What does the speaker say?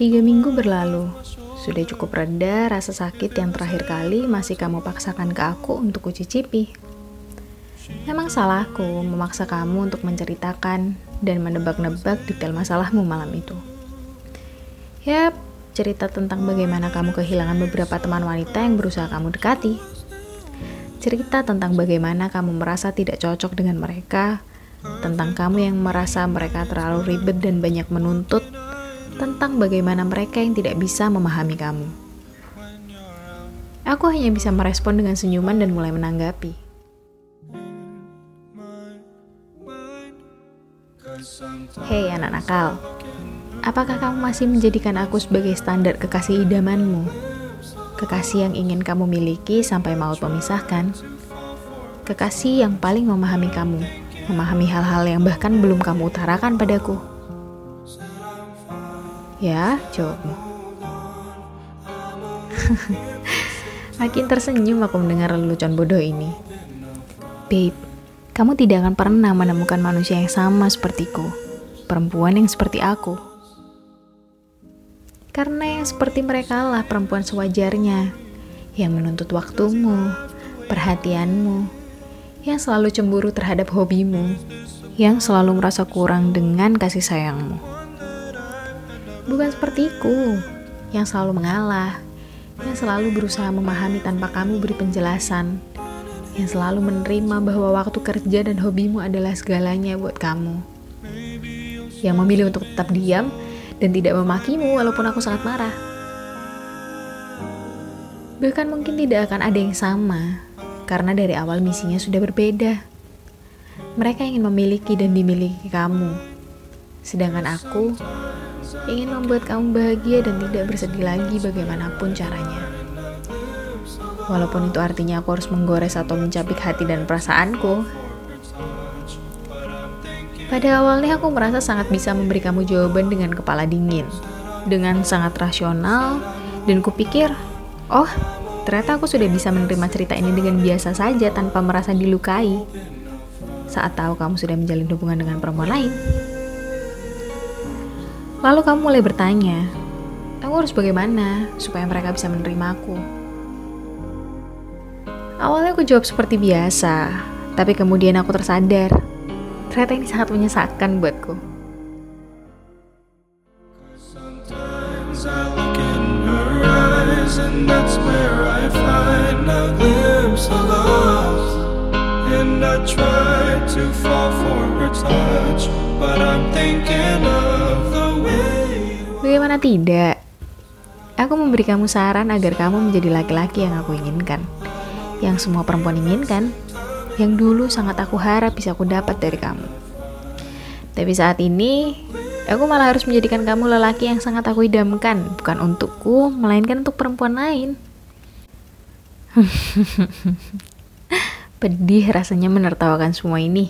Tiga minggu berlalu, sudah cukup reda rasa sakit yang terakhir kali masih kamu paksakan ke aku untuk kucicipi. Memang salahku memaksa kamu untuk menceritakan dan menebak-nebak detail masalahmu malam itu. Yap, cerita tentang bagaimana kamu kehilangan beberapa teman wanita yang berusaha kamu dekati. Cerita tentang bagaimana kamu merasa tidak cocok dengan mereka, tentang kamu yang merasa mereka terlalu ribet dan banyak menuntut, tentang bagaimana mereka yang tidak bisa memahami kamu. Aku hanya bisa merespon dengan senyuman dan mulai menanggapi. Hei anak nakal, apakah kamu masih menjadikan aku sebagai standar kekasih idamanmu? Kekasih yang ingin kamu miliki sampai maut memisahkan? Kekasih yang paling memahami kamu, memahami hal-hal yang bahkan belum kamu utarakan padaku. Ya, jawabmu. Makin tersenyum aku mendengar lelucon bodoh ini. Babe, kamu tidak akan pernah menemukan manusia yang sama sepertiku. Perempuan yang seperti aku. Karena yang seperti mereka lah perempuan sewajarnya. Yang menuntut waktumu, perhatianmu, yang selalu cemburu terhadap hobimu, yang selalu merasa kurang dengan kasih sayangmu. Bukan sepertiku, yang selalu mengalah, yang selalu berusaha memahami tanpa kamu beri penjelasan, yang selalu menerima bahwa waktu kerja dan hobimu adalah segalanya buat kamu. Yang memilih untuk tetap diam dan tidak memakimu walaupun aku sangat marah. Bahkan mungkin tidak akan ada yang sama, karena dari awal misinya sudah berbeda. Mereka ingin memiliki dan dimiliki kamu, sedangkan aku ingin membuat kamu bahagia dan tidak bersedih lagi bagaimanapun caranya. Walaupun itu artinya aku harus menggores atau mencapik hati dan perasaanku. Pada awalnya aku merasa sangat bisa memberi kamu jawaban dengan kepala dingin, dengan sangat rasional, dan kupikir, oh ternyata aku sudah bisa menerima cerita ini dengan biasa saja tanpa merasa dilukai. Saat tahu kamu sudah menjalin hubungan dengan perempuan lain. Lalu kamu mulai bertanya, aku harus bagaimana supaya mereka bisa menerima aku? Awalnya aku jawab seperti biasa, tapi kemudian aku tersadar, ternyata ini sangat menyesakan buatku. I to fall for her touch, but I'm thinking of Bagaimana tidak? Aku memberi kamu saran agar kamu menjadi laki-laki yang aku inginkan. Yang semua perempuan inginkan. Yang dulu sangat aku harap bisa aku dapat dari kamu. Tapi saat ini, aku malah harus menjadikan kamu lelaki yang sangat aku idamkan. Bukan untukku, melainkan untuk perempuan lain. Pedih rasanya menertawakan semua ini.